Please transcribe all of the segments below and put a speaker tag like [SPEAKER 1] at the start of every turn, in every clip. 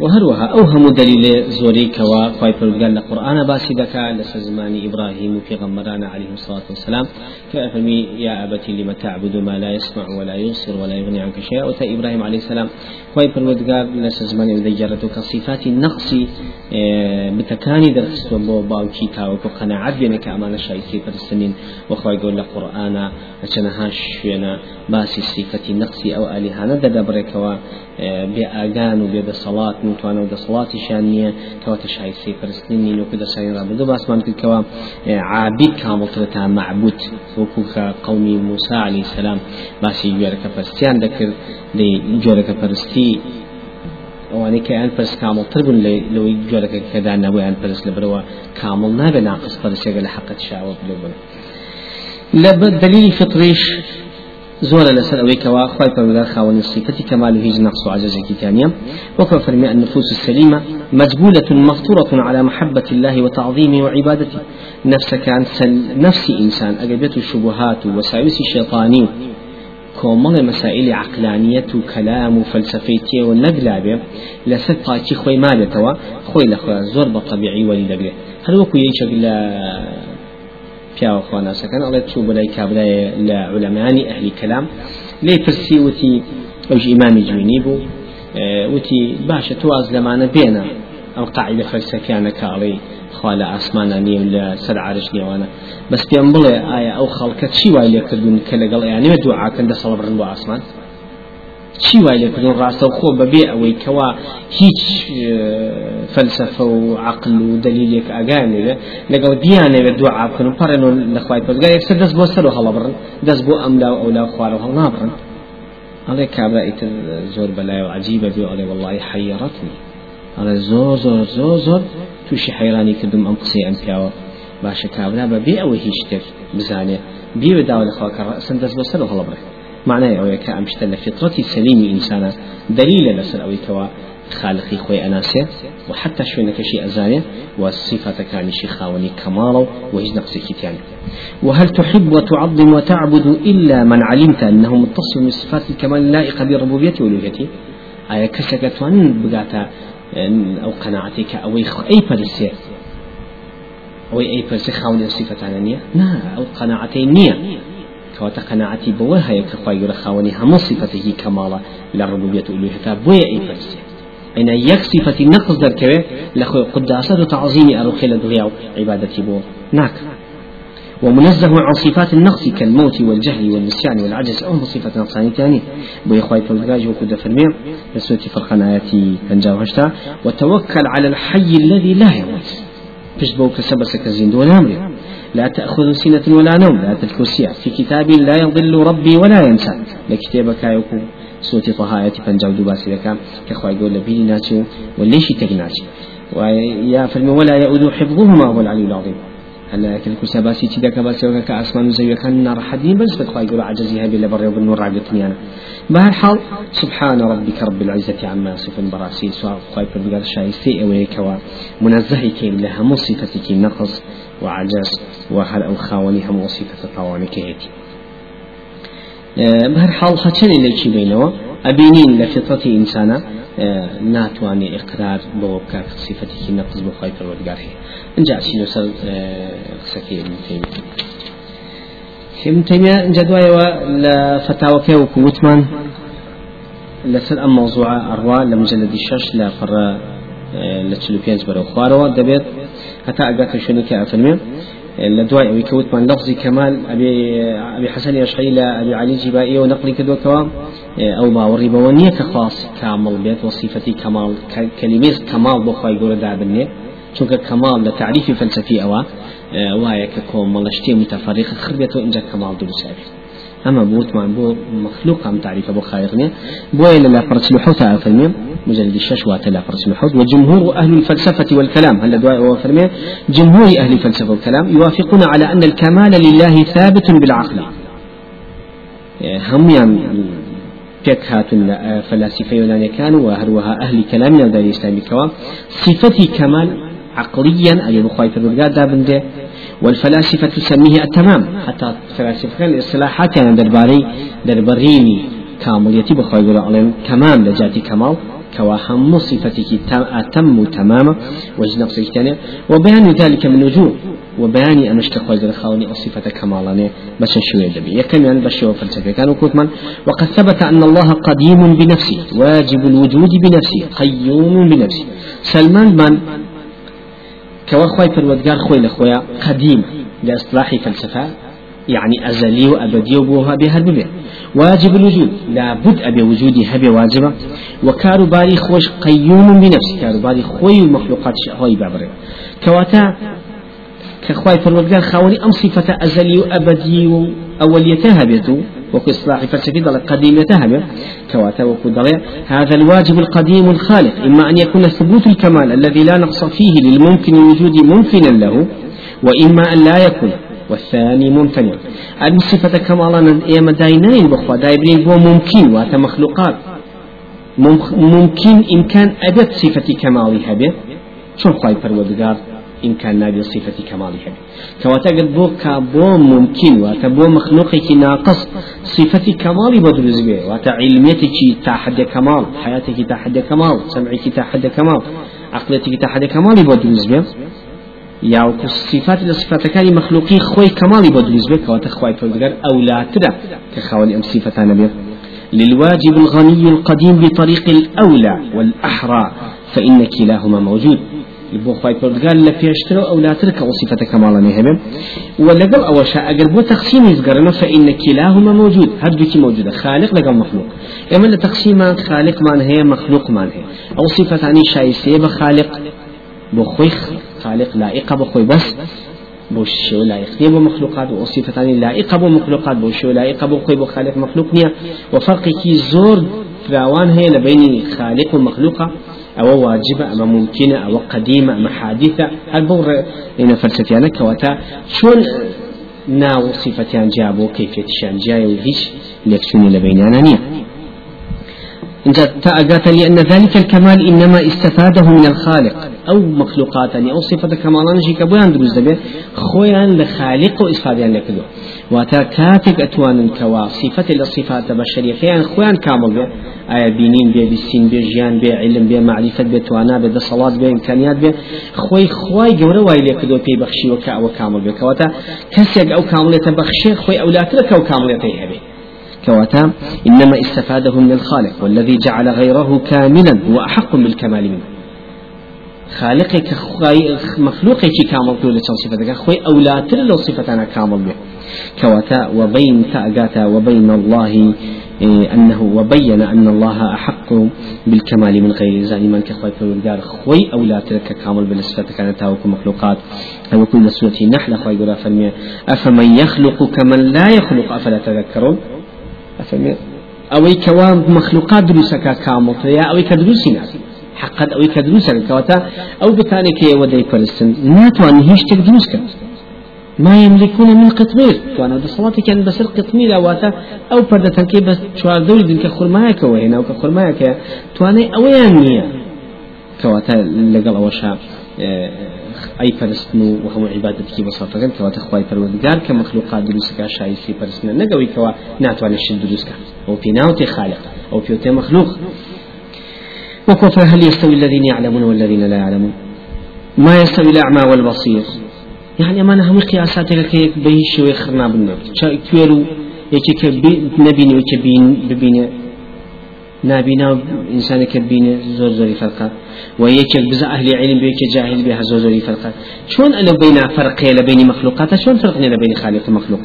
[SPEAKER 1] وهروها أوهم دليل زوري كوا خواي فرقال القرآن باسي دكا لسزمان إبراهيم في غمران عليه الصلاة والسلام كأفمي يا أبتي لم تعبد ما لا يسمع ولا يبصر ولا يغني عنك شيئا وتا إبراهيم عليه السلام خواي فرقال لسزمان إذا كصفات النقص آه، بتكاني درس بو باوكي تاوكو قناعات بينك أمان شايكي فرسنين وخواي يقول القرآن أتنهاش شوينا باسي صفة النقص أو آلهانا دبركوا بأغان وبصلاة نتوانا ودا صلاة شانية كواتا شايسي فرسنيني نو كدا ساين رابدو باس مان كوا عابد كامل ترتا معبود وكوكا قومي موسى عليه السلام باسي يورك فرستيان دكر دي جورك فرستي واني كان فرس كامل تربن لو جورك كذا نبوي ان فرس لبروا كامل نابي ناقص فرس يقل حقة شعوة بلوبن لب دليل فطريش زور لسر أوي كوا خواي فرمودار خاون الصفة كمال هيج نقص وعجز كتانيا وكما فرمي النفوس السليمة مجبولة مفطورة على محبة الله وتعظيمه وعبادته. نفسك عن نفس إنسان. أجابته الشبهات وساوس الشيطاني كومل مسائل عقلانية وكلام وفلسفيتي والنقلابة لسر باكي خوي مالتوا خوي لخوا زور بطبيعي ولي هل وكو يشغل پیاوە خواناسەکان ئەڵێ چوو بەلای کابرای لە علەمانی ئەهلی کەلام. لێ پرسی وتی ئەوش ئیمامی جوینی بوو وتی باشە تو ئاز لەمانە بێنە. ئەو قاعدە فەلسەفیانە کاڵی خوا لە ئاسمانە عرش نێوانە بەس پێم بڵێ ئایا ئەو خەڵکە چی وای لێکردون کە لەگەڵ یانێ دوعاکەن دە سەڵ بڕن بۆ چی وای لێکردن ڕاستە؟ خۆ بەبێ ئەوەی کەوا هیچ فلسفە و عقل و دلیلێک ئاگانێوێ لەگەڵ دیانەوێ دوعا بکەن و پەڕێن لەخوای پەرگا یەکسەر دەست بۆ سەر و هەڵە بڕن دەست بۆ ئەملا و ئەولا خوارە هەڵ نابڕن. ئەڵێ کابرا ئیتر زۆر بەلای و عجیبە بێ ئەڵێ وڵی حەیڕەتنی ئەڵێ زۆر زۆر زۆر زۆر تووشی حەیرانی کردم ئەم قسەی ئەم پیاوە. باشە کابرا بەبێ ئەوە هیچ شتێک بزانێ. بێوە داوا لە خواکە ڕەسن دەست بۆ و هەڵە معناه أو يك أمشت لفطرة سليم إنسانا دليل لسر أو كوا خالقي خوي أناسي وحتى شو نكشي أزاني والصفة كان شي خاوني كمالا وهج نقص كتاني وهل تحب وتعظم وتعبد إلا من علمت أنه متصل من صفات الكمال اللائقة بربوبيته وألوهيته أي كسكتوان بقاتا أو قناعتك أو أي فرسي أو أي فرسي خاوني صفة عنانية نا أو قناعتين نية كواتا قناعتي بوها يكفاي يقول خاوني هم صفته كمالا للربوبية ألوهيته بويا أي فرسي أين يك صفة نقص ذكره لخو قداسة تعظيم أروخي لدغيا عبادتي بو ناك ومنزه عن صفات النقص كالموت والجهل والنسيان والعجز. أو صفة نقصان ثاني بو إخوة فالغاج وكد فرمي بسوة فرقان آياتي تنجاو هشتا وتوكل على الحي الذي لا يموت. فيش بو كسبسك الزند ولا أمري لا تأخذ سنة ولا نوم لا الكرسي في كتاب لا يضل ربي ولا ينسى. لكتابك يكون صوتي طهايتي فنجاو دوباسي لك كخوا يقول لبيني ناتشو وليش تجناتي ويا فالم ولا يؤذ حفظهما هو العلي العظيم هلا كل كسباسي تدا كباسي كأسمان زي كان نار حدين بس بتخوا يقول عجزي هذه اللي برا وبالنور عقلتني أنا بهالحال سبحان ربك رب العزة عما يصفون براسي سواء خايف بقدر شايستي ويكوا منزهي كين لها مصفتك نقص. وعجز وهل أو خاوني هم وصفة طواني كيتي بهر حال خچنی لێکی بینەوە ئەبینین لە فطرەتی ئینسانە ناتوانێ ئقرار بەوە بکە صفەتێکی نەقز بۆ خۆی پەروەردگار هەیە اینجا چین سەر قسەکەی ابن تیمیە ابن تیمیە اینجا دوایەوە لە فتاوەکەی وەکو وتمان لەسەر ئەم مەوزوعە ئەڕوا لە مجلدی لە چلو پێنج بەرەو خوارەوە. دەبێت هەتا ئەگاتە شوێنێکی ئەفەرمێ لدواء ويكوت من لفظ كمال أبي أبي حسن يشعي أبي علي جبائي ونقل كدو كوام أو ما وريبا ونية كخاص كامل بيت وصفتي كمال كلمة كمال بخوا يقول دابني چونك كمال لتعريف فلسفي أوا وايا ككوم ملشتي متفرقة خربت وإنجا كمال دروس أبي أما بوت ما بو مخلوق عم تعريف أبو خيرني بو إلى لا فرس لحوث فرمي مجلد الشش واتلا فرس لحوث وجمهور أهل الفلسفة والكلام. هل دواء هو فرمي جمهور أهل الفلسفة والكلام يوافقون على أن الكمال لله ثابت بالعقل. هم يعني پێک هاتون يونانية كانوا وهروها أهل كلامنا دار الإسلام كوا. صفتي كمال عقليا أي بخواي فرقات دابنده والفلاسفة تسميه التمام. حتى فلاسفة الاصطلاحات يعني درباري دربريني كامل يتي بخوي يقول عليهم تمام لجاتي كمال كواهم صفتك أتم تماما وجه نفسك وبيان ذلك من وجوه وبيان أنش كخوي خاوني أو صفة كمالاني بس شوية دبي يكمل يعني بشوية فلسفة. كانوا كوتمان وقد ثبت أن الله قديم بنفسه واجب الوجود بنفسه قيوم بنفسه سلمان من كواخوي فرودقار خوي لخويا قديم لاصطلاح فلسفة يعني أزلي وأبدي وبوها بها الببع واجب الوجود لا بد أبي وجودي هبي واجبة. وكارباري خوش قيوم بنفسه كارباري خوي المخلوقات هاي بابره. كواتا كخواي فرودگار خاوني أم صفة أزلي وأبدي وأوليتها بيتو. وكو إصلاح فلسفي ضل قديمتها به كواتا وكو هذا الواجب القديم الخالق. إما أن يكون ثبوت الكمال الذي لا نقص فيه للممكن الوجود ممكنا له وإما أن لا يكون. والثاني ممتنع الصفة كمالا إيما داينين بخوا. دايبرين بو ممكن واتا مخلوقات. ممكن إمكان أدت صفة كمالها به شو خواي فرودگار إمكان نابي صفة كمالها كواتا قد بو كابو ممكن واتا بو مخلوقك ناقص صفة كمالي بدرز به واتا علميتك تحد كمال حياتك تحد كمال سمعك تحد كمال عقلتك تحد كمالي بدرز به يا صفات لصفات كان مخلوقي خوي كمالي بدرز به كواتا خوي فرودگار أو لا ترى. كخوالي أم صفة نبيه للواجب الغني القديم بطريق الأولى والأحرى فإن كلاهما موجود. بۆ خی پردگار لە پێشتر ئەو لاتر کە وصفەتە کەماڵانی هەبێ ولەگەڵ ئەوەش ئەگەر بۆ تەقسیمی زگەرنە فإن كلاهما موجود هەردووکی موجودة خالق لەگەڵ مخلوق. ئێمە لە تەقسیمان خالقمان هەیە مخلوقمان هەیە. ئەو صفەتانی شایستەیە بە خالق بۆ خۆی خالق لائقە بە خۆی بەس بۆ شێو لایقنیە بۆ مخلوقات و صفەتانی لائقە بۆ مخلوقات بۆ شێو لائقە بۆ خۆی بۆ خالق مخلوق نییە و فەرقێکی زۆر فراوان هەیە لە بینی خالق و مخلوقە. أو واجبة أما ممكنة أو قديمة أما حادثة. البور إن فلسفيانا كواتا. شون ناو صفتيان جابو كيفية شان جاي وهيش ليكسوني لبينانا نية تأقات لأن ذلك الكمال إنما استفاده من الخالق. أو مخلوقات أو صفة كمالان شي كبويان دروز دبي خويا لخالق وإستفادة لكدو. واتا كاتك أتوان كوا صفة الصفات البشرية خيان خوان كامل بي آية بينين بي بسين بي جيان بي علم بي معرفة بي توانا بي صلاة بي إمكانيات بي خوي خوي جورا واي لكدو بي بخشي وكا وكامل بي كواتا كسيك أو كامل بخشي خوي أو لا ترك أو كامل هبي كواتا إنما استفاده من الخالق والذي جعل غيره كاملا هو أحق بالكمال منه. خالقك مخلوقك كامل كل صفة خوي أولاتر لو صفتنا كامل به. كواتا وبين تأجاتا وبين الله إيه أنه وبين أن الله أحق بالكمال من غير زاني من كخوي فرودگار خوي أو لا ترك كامل بالصفات كانت تاوك مخلوقات. أو كل سورة النحل خوي قرا أفمن يخلق كمن لا يخلق أفلا تذكرون؟ أو كوان مخلوقات دروسك كامل يا أو كدروسي ناس. حقا أو كدروسك كواتا أو بتاني كي ودي فلسطين. ناتوان هيش تدروس كان ما يملكون من قطمير. وأنا بصلاتي كان بس القطمير واتا. أو بردة كي بس شوار دول دين كخرمايك وهنا وكخرمايك تواني أويان نية كواتا لقل أوشا. أي فرسنو وهم عبادتك بساطة كواتا خواي فرودگار كمخلوقات دروسك شايسي فرسنا نقوي كوا ناتواني الشد دروسك. أو في ناوتي خالق. أو في مخلوق. وكفى هل يستوي الذين يعلمون والذين لا يعلمون؟ ما يستوي الأعمى والبصير. يعني ما نهم قياساتك كي بيش ويخرنا بالنار كويرو يكي نبيني وكبين ببيني. نابينا إنسان كبيني زور زوري فرقا ويك بزا أهل علم بيك جاهل بها زور زوري فرقا شون أنا بين فرقي لبين مخلوقات شون فرقني لبين خالق مخلوق.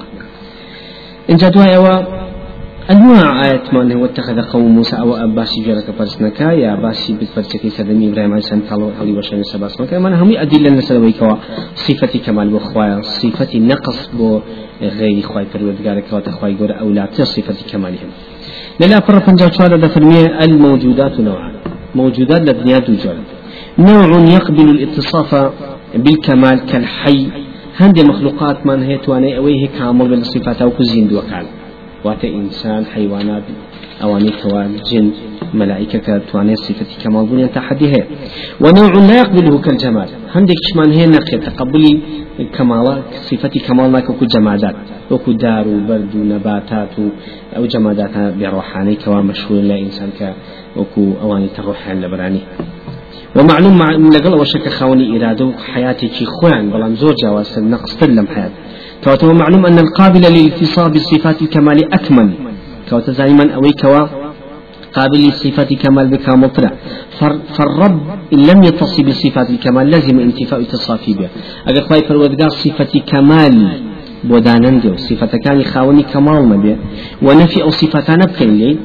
[SPEAKER 1] إن جدوا أنواع آيات من هو اتخذ قوم موسى أو أباسي جرك فرسنكا يا أباسي بتفرسكي سدمي إبراهيم عليه السلام قالوا هولي وشان سباس مكا من هم أدلة نسلوي كوا صفة كمال بخوايا صفة نقص بو غير خواي فرودگار كوا تخواي قول أولاد صفة كمالهم للا فرق فنجا شوالا دفرمية الموجودات نوعان موجودات لدنيا دوجان نوع يقبل الاتصاف بالكمال كالحي. هندي مخلوقات من هي تواني أويه كامل بالصفات أو كزين دوكال. واتە ئینسان حیوانات ئەوانەی کەوا جن. ملائكة تواني صفة كمال بني تحديها ونوع لا يقبله كالجمال عندك شمان هي نقي تقبلي كمال صفة كمال لك وكو جمادات وكو دار وبرد ونباتات أو جمادات بروحاني كوا مشهور لا إنسان ك وكو أواني تروح لبراني ومعلوم مع لقل وشك خاوني إرادة حياتي كي خوان بلان زور جواز نقص لم حياة كواتو معلوم أن القابل للاتصال بصفات الكمال أكمل. كواتو زايما أوي كوا قابل لصفات كمال بكامل طلع فالرب إن لم يتصل بصفات الكمال لازم انتفاء التصافي بها. أقل خواهي فرودقار صفة كمال بودانندو صفة كان خاوني كمال نبي ونفي أو صفتان بكين لي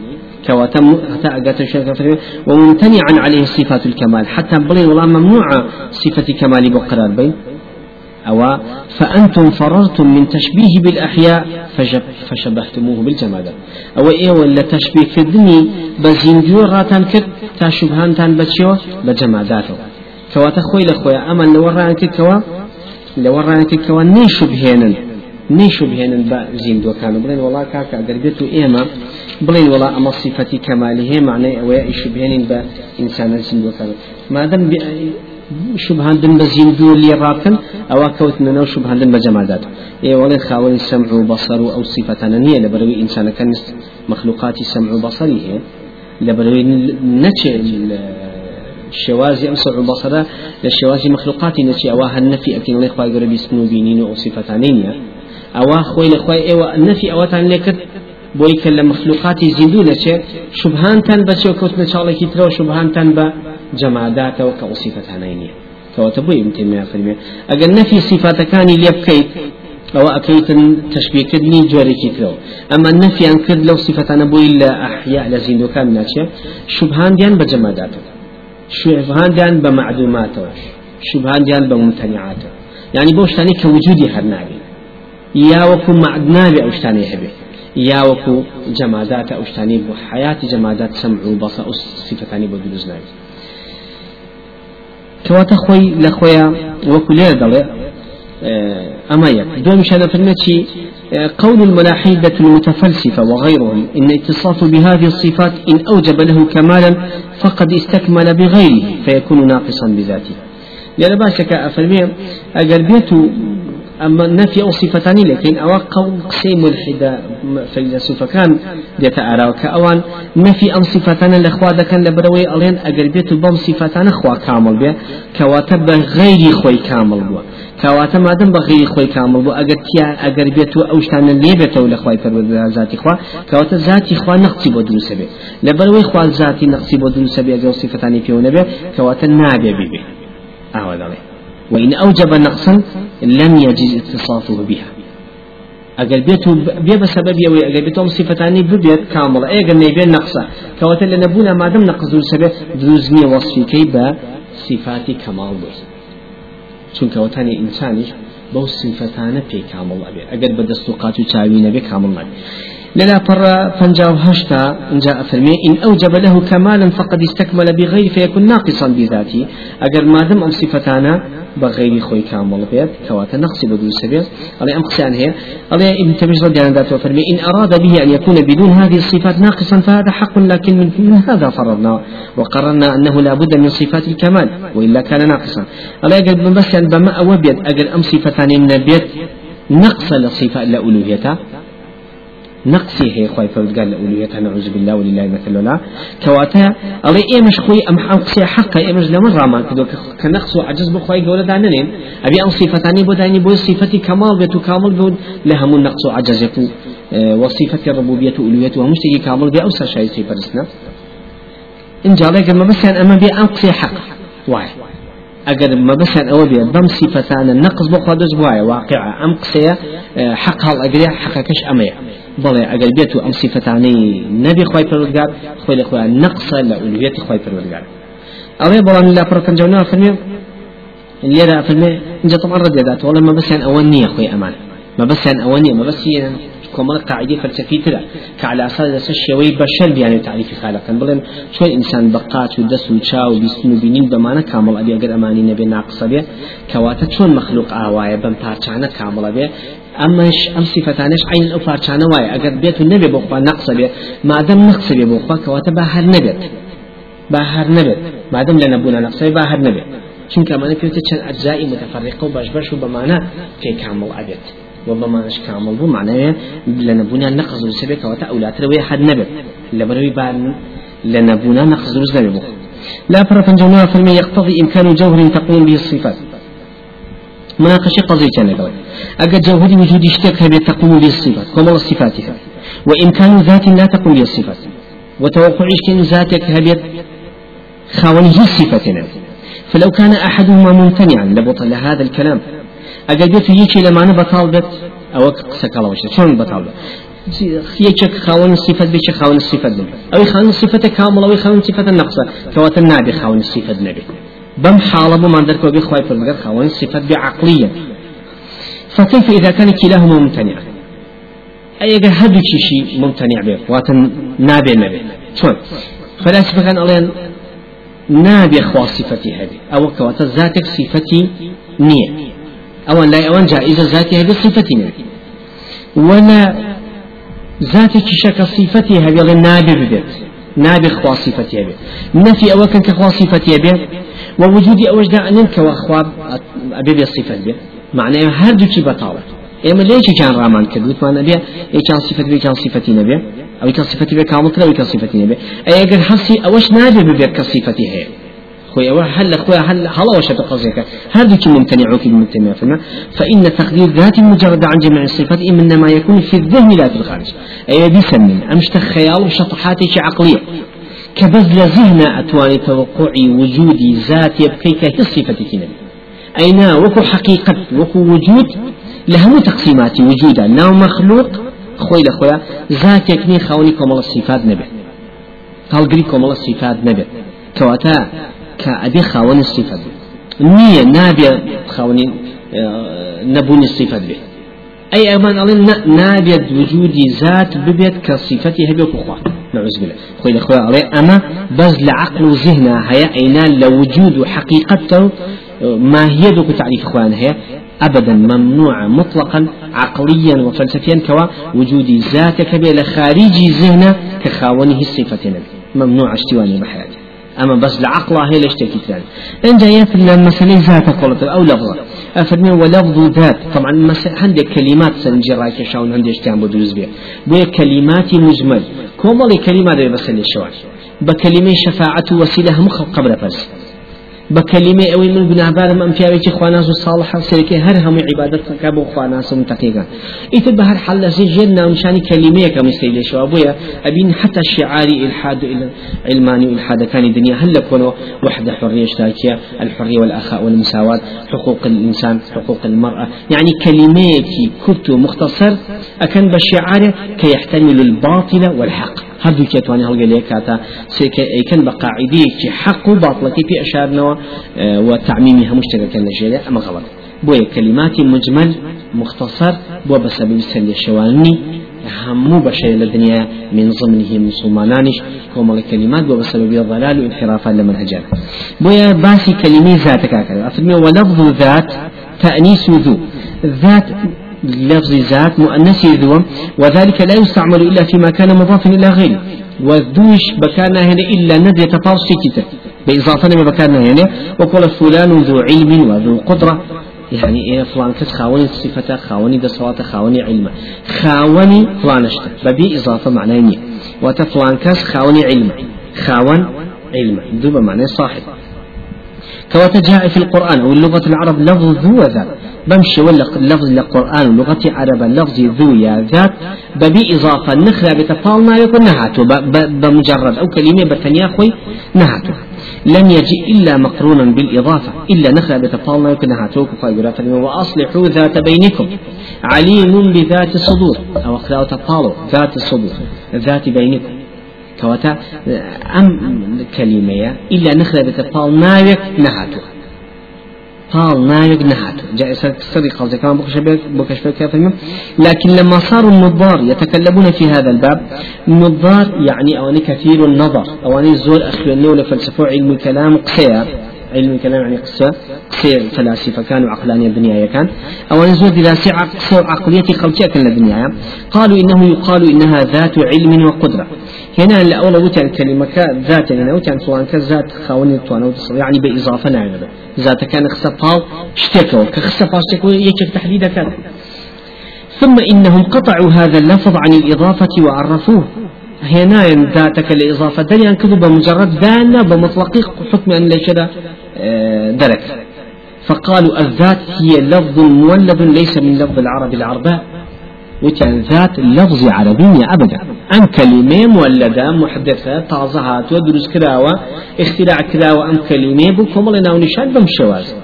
[SPEAKER 1] كواتم حتى أقات وممتنعا عليه صفات الكمال حتى بلين والله ممنوعة صفة كمال بقرار بين أو فأنتم فررتم من تشبيه بالأحياء فشبهتموه بالجمادات أو إيه ولا تشبيه في الدنيا؟ بزينجور راتان كت تشبهان تان بتشوا بجماداته كوا تخوي لخويا أما لو رأيت كوا؟ لو رأيت كوا نشبهين نشبهين بزين كانوا. بلين والله كاكا قربتو إيما. بلين والله أما صفة كماله معناه ويا شبهين بإنسان زين كانوا. ما دام شبهاندن بزيندو اللي راكن أو كوتنا نو شبهاندن بجمادات إيه والله خاوي سمع وبصر أو صفة هي لبروي إنسان كان مخلوقات سمع وبصري هي لبروي نتش الشوازي أو سمع للشوازي مخلوقات نتش أواها النفي أكن الله خواي قرب يسنو بينين أو صفة أوا خوي لخواي إيه النفي أواتان لكت بۆی کە لە مخلوقاتی زیندوو دەچێت شوبهانتان بەچێ کەوتنە چاڵێکی ترەوە شوبهانتان بە جەماداتەوە کە وسیفەتانەی نییە کەواتە بۆی امتێمیا فەرمێ ئەگەر نەفی سیفاتەکانی لێ بکەیت ئەوە ئەەکەیتن تشبیهکردنی جۆرێکی کرەوە ئەمە نەفیان کرد لەو سیفەتانە بۆی لە ئەحیا لە زیندەکان ناچێت شوبهاندیان بە جەماداتەوە شوێڤهاندیان بە معدوماتەوە. شوبهاندیان بە ممتەنیعاتەوە يعني بۆ شتانی کە وجودی هەر نابێت. یا وەکو معدنابێ ئەو شتانی هەبێت. یا وەکو جەماداتە ئەو شتانی بۆ حیاتی جەمادات سەمع و بەسە ئەو خۆی لە خۆیان وەکو لێر دەڵێ أما يك دوم شهادة فرمتي قول الملاحدة المتفلسفة وغيرهم إن اتصاف بهذه الصفات إن أوجب له كمالا فقد استكمل بغيره فيكون ناقصا بذاته. لأن باشك أفرمي ئەمە نەفی ئەو سیفەتانی لەکەین ئەوە قەڵ قسەی ملحیدە فەیلسوفەکان دێتە ئاراوە کە ئەوان نەفی ئەم سیفەتانە لەخوا دەکەن لە برەوەی ئەڵێن ئەگەر بێت و بەم سیفەتانە خوا کامل بێ کەواتە بە غەیری خۆی کامل بووە. کەواتە مادەم بە غەیری خۆی کامل بوو ئەگەر تیا ئەگەر بێت و ئەو شتانە لێبێتەوە لە خوای پەروەردگار ذاتی خوا کەواتە ذاتی خوا نقصی بۆ دروسە بێ لە بەرەوەی خوا ذاتی نقصی بۆ دروسە بێ ئەگەر سیفەتانی پێوە نەبێ کەواتە نابێ بێ ئاوا دەڵێ. وإن أوجب نقصا لم يجز اتصافه بها. أقل بيتو بيا بسبب يوي أقل بيتو صفتاني ببيت أي أقل نيبين نقصة. كوات اللي نبونا ما دم نقص سبب دروزني وصفي كي صفات كمال بس چون كواتاني إنساني بو صفتانه في كامل أبي. أقل بدستوقات وتاوين أبي كامل أبي للا فر فنجا هشتا جاء فرمي إن أوجب له كمالا فقد استكمل بغير فيكون ناقصا بذاته أجر ما دام أم صفتانا بغير خوي كامل بيت كواتا نقص بدون سبيل على أم قسان هي على ابن تميز رضي الله عنه فرمي إن أراد به أن يكون بدون هذه الصفات ناقصا فهذا حق لكن من, هذا فرضنا. وقررنا أنه لا بد من صفات الكمال وإلا كان ناقصا. على أجر بس بما أوبيت أجر أم صفتان النبيت نقص لصفة لألوهيته نقصي هي خوي قال أولويتها نعوذ بالله ولله مثل لا كواتا الله إيه مش خوي أم حقسي حقا إيه مش لمن راما كدو كنقص وعجز بخوي قولة دانين أبي أم صفتاني بداني بو صفتي كمال بيتو كامل بود لهم النقص وعجز يكو وصفة الربوبية أولويته ومشتكي كامل بي أوسع شيء سيبرسنا إن جالك ما بس أما بي أنقصي حق. واحد اگر ما بس أو بي بم صفتان النقص بخواد واقع واقعة ام قصية آه حق هال اجري حقكش امية بڵێ ئەگەر بێت و ئەم سیفەتانەی نەبی خی پەرودگار خۆی لە خۆیان نەقسە لە ئولوێتی خی پەرودگار ئەوێ بەڵام لا پڕکەنجەونا فەرمێ لێرە فەرمێ اینجا طبعا ڕدێدات وڵێ مە بەسیان ئەوە نییە خۆی ئەمان. ما بس أن أواني ما بس هي كمال قاعدة فلسفية كعلى أساس الشيوي بشر يعني تعريف خالقا بلن شو الإنسان بقات ودس وشاو بيستن وبينين بمعنى كامل أبي أجر أماني نبي ناقص أبي كواتا شون مخلوق آوايا بم بارشانا كامل أبي أماش أم صفتانش عين أو بارشانا وايا أجر بيت النبي بقى نقص أبي ما دام نقص أبي بقى كواتا باهر نبت باهر نبت ما دام لنا بونا نقص أبي باهر نبت چونکە ئەمانە پێوتە چەند ئەجزایی متفرقة و باش باش و بەمانە پێ کامل ئەبێت وبمانش كامل بو معناه لنبونا نقص رسبك وتا أولاد روي حد نبت لبروي بعد لنبونا نقص رسبك لا فرق جماعة يقتضي إمكان جوهر تقوم به الصفات مناقشة قضية كان قال أجد جوهر وجود اشتك هبه تقوم به الصفات كما صفاتها وإمكان ذات لا تقوم به الصفات وتوقع كان ذاتك هبه خاونه صفتنا فلو كان أحدهما ممتنعا لبطل هذا الكلام. أجل بيت يجي لما بطالبت أو قصك الله وشي شلون بطالبت يجيك خاون الصفة بيش خاون الصفة أو خاون الصفة كاملة أو خاون الصفة النقصة كوات النبي خاون الصفة نبي بم حالة بما درك وبي خواي فرقت خاون الصفة بعقلية فكيف إذا كان كلاهما ممتنعا أي هدو شيء ممتنع به واتن نابي نبي شلون فلاسفة كان الله نابي خوا صفتي هذه أو كوات ذاتك صفتي نية أو لا أوان جائزة ذاتي هذه صفتي نية ولا ذاتك شك صفتي هذه نابي ببيت نابي خوا صفتي هذه نفي أو كان كخوا صفتي هذه ووجودي أوج دا أن كوا خوا أبي بصفة به معناه هردو كي بطالة إما ليش كان رامان كدوت ما نبي إيه كان صفة بي كان صفتي نبي أو كان صفتي بي كامل أو كان صفتي نبي أي أجر حسي أوش نابي ببيت كصفتي هي خويا هل خويا هل هلا وش تقصيك هذا كي ممتنع وكي ممتنع فما فإن تقدير ذات مجرد عن جميع الصفات إنما يكون في الذهن لا في الخارج. أي بيسمن أمشت خيال وشطحاتي عقلية كبذل ذهن أتواني توقعي وجودي ذاتي بكيك هي صفتي نبي أين وكو حقيقة وكو وجود؟ لهم تقسيمات وجودا. ناو مخلوق خوي لخويا ذاتك ني خوني كمال الصفات نبي. قال قري كمال الصفات نبي. كواتا كأبي خاون الصفات نية نابي خاوني آه، نبوني الصفات به أي أمان الله نابي وجودي ذات ببيت كصفتها بكخوا نعوذ بالله. خوي الأخوة عليه أما بز لعقل وذهنها هي أين لوجود حقيقته ما هي دوك تعريف إخوان هي أبدا ممنوع مطلقا عقليا وفلسفيا كوا وجود ذاتك بلا خارج ذهنه كخاونه الصفتين ممنوع اشتواني بحياته أما بس العقل هي ليش تكتان إن جاية في المسألة ذات قولت أو لفظة. أفرمي ولفظ ذات. طبعا عندك كلمات سنجي رايك شاون عندي اشتيان بدوز بيه بيه كلمات مجمل. كومالي كلمات بس اللي شوان. بكلمة شفاعة وسيلة مخل قبل فرس. بكلمة أو من بنابار من في أبيك خواناس الصالحة سيرك هر هم عبادة كابو خواناس متقيقا إذا بهر حل سجلنا مشان كلمة كم يستيل شو أبويا أبين حتى الشعاري إلحاد علماني إلحاد كان الدنيا هل كونوا وحدة حرية اشتراكية الحرية والأخاء والمساواة حقوق الإنسان حقوق المرأة. يعني كلمات كتب مختصر أكن بشعاره كيحتمل الباطل والحق. هەردوو کێتوانی هەڵگە لێ کاتا سێکە ئەیکەن بە قاعدەیەکی حق و باڵەکەی پێ ئەشارنەوە و تعمیمی هەموو شتێکەکەن لەژێرێ ئەمە غەڵەت. بۆیە کلماتی مجمل مختصر بۆ بەسەبی سەرلێشەوانی همو بشر لدنيا من ضمنه مسلمانانش كومل الكلمات وبسبب الضلال والانحرافات لمنهجات بويا باسي كلمة ذاتك هكذا أفرمي ولفظ ذات تأنيس ذو ذات لفظ ذات مؤنث ذو وذلك لا يستعمل إلا فيما كان مضافا إلى غيره والذوش بكان هنا إلا ند يتفاوت كتاب. بإضافة ما بكان هنا وقال فلان ذو علم وذو قدرة. يعني إيه فلان كس خاوني صفة خاوني دسوات خاوني علم. خاوني فلان اشتا ببي إضافة معناه وتفلان كس خاوني علم. خاون علم. ذو بمعنى صاحب. كوات جاء في القرآن أو اللغة العرب لفظ ذو ذات بمشي ولا لفظ القرآن لغة عرب لفظ ذو يا ذات ببي إضافة نخرى بتفال ما يكون نهاتو بمجرد أو كلمة بتنيا خوي نهاتو لم يجي إلا مقرونا بالإضافة إلا نخرى بتفال ما يكون نهاتو كفايقرا وأصلحوا ذات بينكم. عليم بذات الصدور. أو أخلاق تفالوا ذات الصدور. ذات بينكم. كواتا أم كلمة إلا نخرى بتفال ناوك نهاتو طال نايق نهات جاء قصدي كمان بكش بك لكن لما صاروا النظار يتكلمون في هذا الباب النظار يعني أواني كثير النظر أواني زور أخواني ولا فلسفة علم الكلام قصير. علم الكلام يعني قصة قصة فلاسفة كانوا عقلانية الدنيا كان. أو نزول دراسة قصة عقلية خلقية كان الدنيا قالوا إنه يقال إنها ذات علم وقدرة. هنا الأول وتن كلمة ذات هنا وتن سواء كذات خاوني توانو يعني بإضافة نعم ذات كان طال اشتكوا كخصة فاشتكوا يكف تحديد كان. ثم إنهم قطعوا هذا اللفظ عن الإضافة وعرفوه. هنا ذاتك الإضافة دليل كذب بمجرد دانا بمطلق حكم أن ليش آه، درك. فقالوا الذات هي لفظ مولد ليس من لفظ العرب العرباء. وكان ذات لفظ عربية أبدا. أم كلمة مولدة محدثة طازهات ودرس كراوة اختراع كراوة أم كلمة بكم الله نشان بمشواز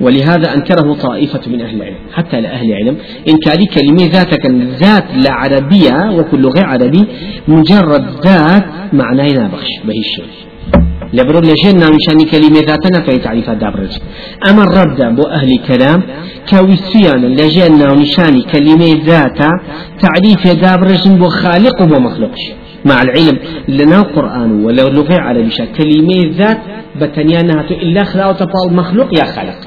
[SPEAKER 1] ولهذا أنكره طائفة من أهل العلم حتى لأهل العلم إنكار كلمة ذاتك ذات لا عربية وكل غير عربي مجرد ذات معناه نابخش به الشيء. لبرو لجن نامشاني كلمة ذاتنا في تعريف دابرج أما الرد بو أهل كلام كويسيان لجن نامشاني كلمة ذاتا تعريف دابرج بو خالق وبو مخلوقش مع العلم لنا قرآن ولا لغة عربية كلمة ذات بتنيانها إلا خلاوة تبال مخلوق يا خالق.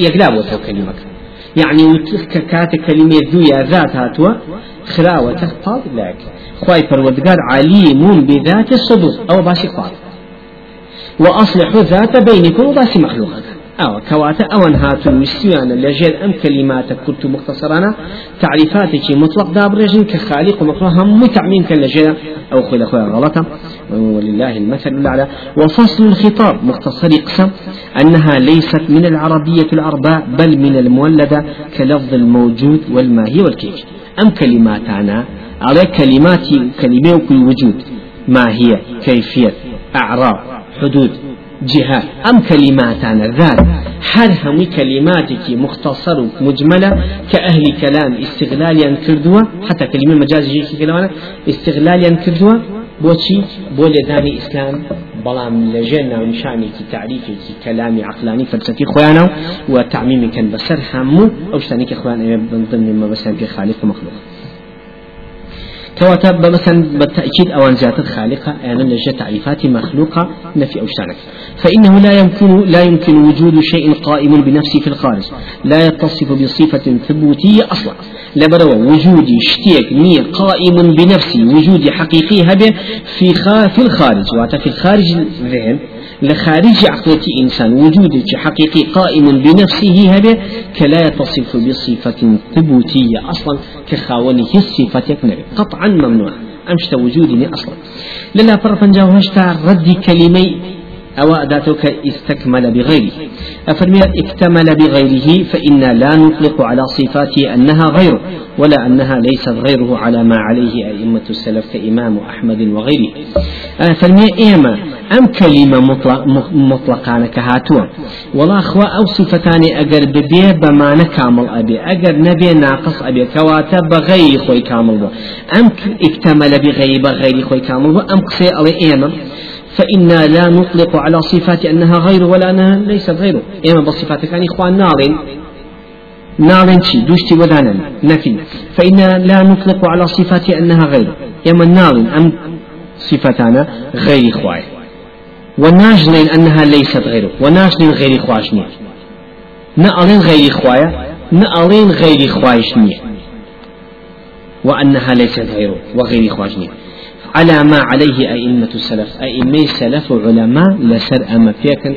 [SPEAKER 1] يقلاب وتو كلمة يعني كات كلمة ذو يا ذات هاتوا خلاوة تخطاب لك خواي پروردگار عليم بذات الصدور أو باشي قال وأصلحوا ذات بينكم وباسي مخلوقك أو كواتا أون هاتو وستيانا لجل أم كلمات كنت مختصرانا. تعريفاتك مطلق دابرجن كخالق ومخلوق هم تعميم كاللجل أو خل أخويا غلطة. ولله المثل الأعلى. وفصل الخطاب مختصر قسم أنها ليست من العربية العرباء بل من المولدة كلفظ الموجود والماهي والكيف أم كلماتنا على كلمات كلمة وجود. ما هي كيفية أعراب حدود جهات أم كلماتنا ذات. هر همي كلماتك مختصر مجملة كأهل كلام استغلاليا كردوا حتى كلمة مجاز جيكي كلامنا استغلاليا كردوا بوشي بولي داني إسلام بلام لجنا ونشاني كي تعريفي كي كلامي عقلاني فلسفي خوانه وتعميمي كان بسر همو أو شتاني كخوانه ضمن ما بسان في خالق ومخلوق كواتب مثلا بالتأكيد أو زيادة خالقة يعني لجة تعريفات مخلوقة نفي أو شانك فإنه لا يمكن لا يمكن وجود شيء قائم بنفسه في الخارج. لا يتصف بصفة ثبوتية أصلا. لبرو وجود شتيك ني قائم بنفسه وجود حقيقي هبه في في الخارج. وات في الخارج الذهن لخارج عقلة إنسان وجود حقيقي قائم بنفسه هذا كلا يتصف بصفة ثبوتية أصلا كخاونة الصفة قطعا ممنوع. أمشت وجودني أصلا. للا فرفنجا وهشتا رد كلمي. أو أداتك استكمل بغيره. أفرمي اكتمل بغيره فإنا لا نطلق على صفاته أنها غيره ولا أنها ليست غيره على ما عليه أئمة السلف كإمام أحمد وغيره. أفرمي إيما أم كلمة مطلق مطلقان كهاتوا والله أخوة أو صفتان أجر ببي بمعنى كامل أبي. أجر نبي ناقص أبي. كواتا بغير خوي كامل بو. أم اكتمل بغير بغير خوي كامل بو. أم قصي على إيما فإنا لا نطلق على صفات أنها غير ولا أنها ليست غيره. إما بصفات كان إخوان نارين نارين شي؟ دوشتي ودانا نفي. فإنا لا نطلق على صفات أنها غير إما نارين أم صفتانا غير إخوان وناجلين أنها ليست غيره وناجلين غير إخواشني نألين غير إخوايا نألين غير إخوايشني وأنها ليست غيره وغير إخواجني على ما عليه أئمة السلف أئمة السلف علماء لسر أما فيكن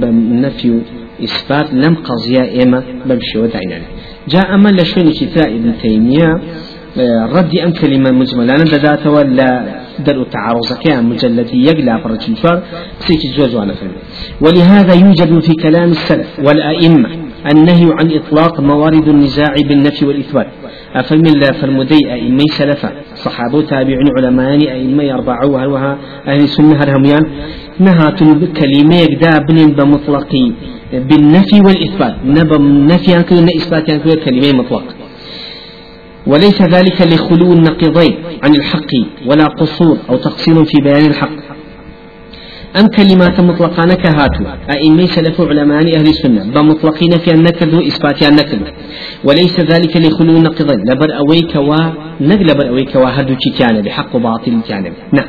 [SPEAKER 1] كنفي إثبات لم قضية إما بمشي ودعنا جاء أما لشون كتاب ابن تيمية رد أم كلمة مجملة؟ أنا بدأت ولا درء التعارض. كان مجلد يقلع فرج الفار سيك الزوج على ولهذا يوجد في كلام السلف والأئمة النهي عن إطلاق موارد النزاع بالنفي والإثبات. أفهم الله فالمدي أئمة سلفا صحابة تابعين علماء أئمة أربعة وها أهل السنة هرهميان. نهات كلمة يقدا بن بمطلقي بالنفي والإثبات. نبى نفي عن كل إثبات عن كل كلمة مطلق. وليس ذلك لخلو النقيضين عن الحق ولا قصور أو تقصير في بيان الحق. أم كلمات مطلقان كهاتو أئمة سلف علماء أهل السنة. بمطلقين في النكد وإثبات النكد وليس ذلك لخلو النقضين لبر أويك و نقل أويك وهدو كان بحق باطل كان نعم.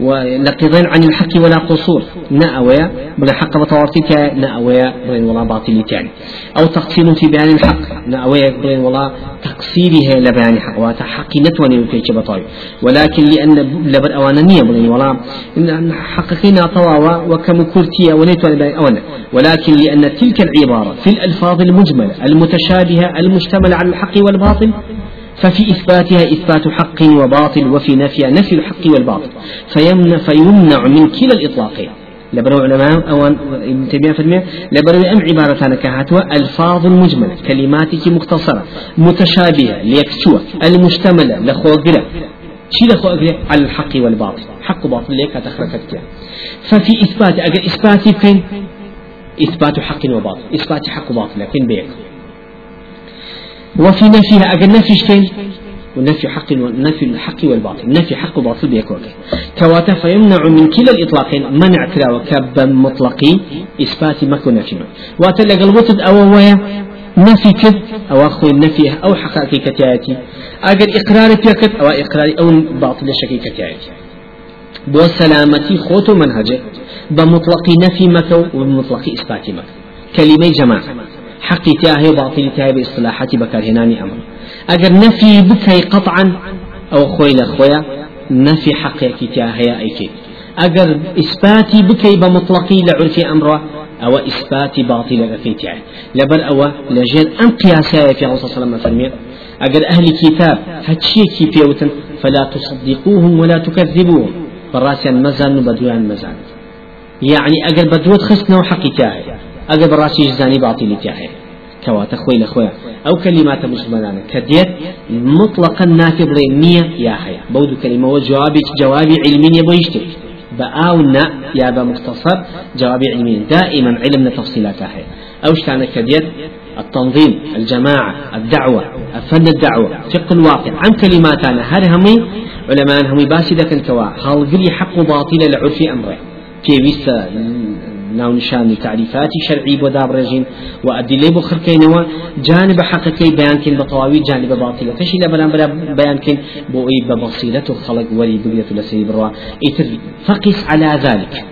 [SPEAKER 1] ونقضين عن الحق ولا قصور. نأويا بلا حق بطوارتك نأويا بلا ولا باطل تاني أو تقصير في بيان الحق. نأويا بلا ولا تقصيره لبيان حق. نتواني في بطاي. ولكن لأن لبر أوانانية بلا ولا إن حققنا طواوا وكم كرتيا ونيتواني بيان أوانا ولكن لأن تلك العبارة في الألفاظ المجملة المتشابهة المشتملة على الحق والباطل ففي إثباتها إثبات حق وباطل وفي نفيها نفي الحق والباطل. فيمنع, فيمنع من كلا الإطلاقين لبرو علماء أو ابن تيمية فرمي لبرو أم عبارة كهاتوا ألفاظ مجملة كلماتك مختصرة متشابهة ليكسوة المشتملة لخوغلة. شي لخوغلة؟ على الحق والباطل. حق وباطل ليك تخرجت ففي إثبات أجل إثباتي فين؟ إثبات حق وباطل. إثبات حق وباطل لكن بيك. وفي نفيها أجل نفي شكين ونفي حق ونفي الحق والباطل. نفي حق وباطل بيكوك كواتا فيمنع من كلا الإطلاقين منع كلا وكب مطلقي إثبات مكو نفي واتلقى الوتد أو ويا نفي كد أو أخو النفي أو حقائق كتاياتي أجل إقرار بيكت أو إقرار أو باطل شكي كتاياتي بو سلامتي خوتو منهجه بمطلق نفي مكو وبمطلق إثبات مكو كلمة جماعة. حقي تاهي وباطل تاهي باصطلاحات بكرهناني أمر. أجر نفي بكي قطعا أو خوي لخويا نفي حقك تاهي أيكي. أجر إثباتي بكي بمطلقي لعرف أمره أو إثبات باطل أكيتها لبر أو لجل أم قياسا في الله صلى الله عليه وسلم أجر أهل كتاب هتشي كيفيوتن فلا تصدقوهم ولا تكذبوهم. براسا مزان بدوان مزان. يعني أجر بدوت خسنا وحقي تاهي أجر براسي جزاني باطل تاهي كواتا خوي لخويا أو كلمات مسلمان كديت مطلقا نافي نية يا حيا بودو كلمة وجوابك جوابي علمي يبويشتك بآونا يا بمختصر جوابي علمي دائما علمنا تفصيلات حيا أو شتانا كديت التنظيم الجماعة الدعوة فن الدعوة فقه الواقع. عن كلماتنا هر همي علماء همي ذاك كوا هالقلي حق باطل لعرفي أمره ويسا ناو نشان تعريفات شرعي بوداب رجين وأدلة بخر كينوا جانب حقيقي بيان كين بطواوي جانب باطلة تشي لبران بلا بيان كين بو إي ببصيلة خلق ولي بقية لسي بروا إتر فقس على ذلك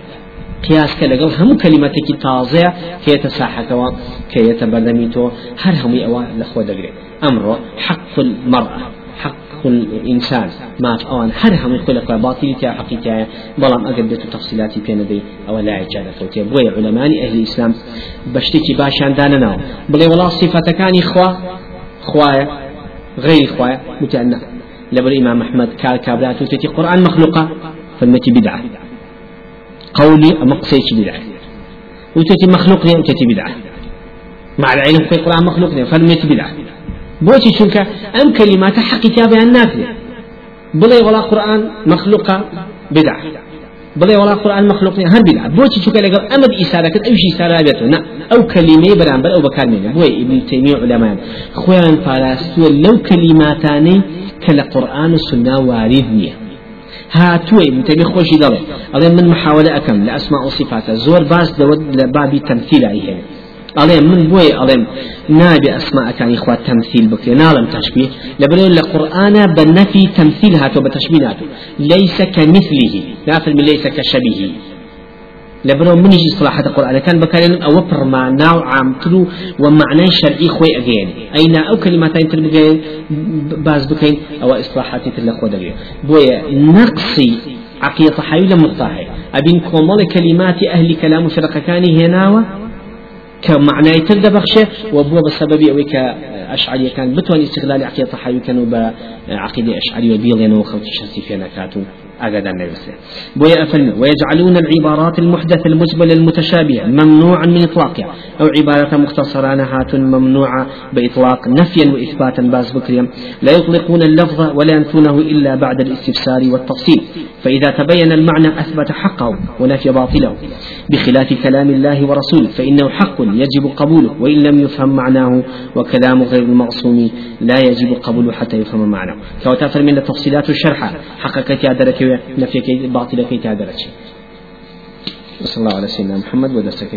[SPEAKER 1] قياس كلقل هم كلمتك تازع كي يتساحكوا كي يتبردميتو هر همي أوا لخوة دقري أمره حق المرأة. الإنسان. ما أوان هر هم يقول لك باطل تيا حقيقة بلام أجد تفصيلاتي بين دي أو لا عجالة فوتي بوي علماء أهل الإسلام بشتكي باشان داننا بلي والله صفة كان إخوة خوايا غير خوايا متأنى لبر الإمام أحمد كال كابلات وتتي قرآن مخلوقة فالمتي بدعة قولي مقصيش بدعة وتتي مخلوق وتتي بدعة مع العلم في القرآن مخلوق فالمتي بدعة بوشي شنك أم كلمات كتابها النافذة بلي ولا قرآن مخلوقة بدعة. بلي ولا قرآن مخلوق هر بدعة. بوشي شنك لقل أمد إسارة كت أوشي إسارة بيتو. نا أو كلمة بران بل أو منه بوي ابن تيمية علماء. خوان فارستو لو كلماتاني كلا قرآن السنة وارد هاتوي ابن تيمية خوشي دلي أظن من محاولة أكم لأسماء وصفات زور باس دود لبابي تمثيل عليها ألين من بوي ألين نابي أسماء كان إخوة تمثيل بكري. نالم تشبيه. لبنو القرآن بالنفي تمثيل هاتو بتشبيه هاتو ليس كمثله. نافل من ليس كشبيه. لبنو من يجي صلاحة القرآن. كان بكارين أو برما ناو عام تلو ومعنى شرعي خوي أجين. أين أو كلمتين تلبجين باز بكين أو إصلاحات تلقوا دقيق بوي نقصي عقيدة حيولا مقطعي أبين كومال كلمات أهل كلام فرق كان هناوة كمعنى تلد بخشه وبو بسبب أوي كأشعري كان بتوان استغلال عقيدة طحاوي كانوا بعقيدة أشعري وبيضين وخوتي شرسي فينا كاتو أجد النفس ويجعلون العبارات المحدثة المجملة المتشابهة ممنوعا من إطلاقها. أو عبارة مختصرة نهات ممنوعة بإطلاق نفيا وإثباتا باز بكريا لا يطلقون اللفظ ولا ينفونه إلا بعد الاستفسار والتفصيل. فإذا تبين المعنى أثبت حقه ونفي باطله. بخلاف كلام الله ورسوله فإنه حق يجب قبوله وإن لم يفهم معناه وكلام غير المعصوم لا يجب قبوله حتى يفهم معناه. كوتافر من التفصيلات الشرحة. حقك يا درك نفيك باطلك يا درك وصلى الله على سيدنا محمد ودرسك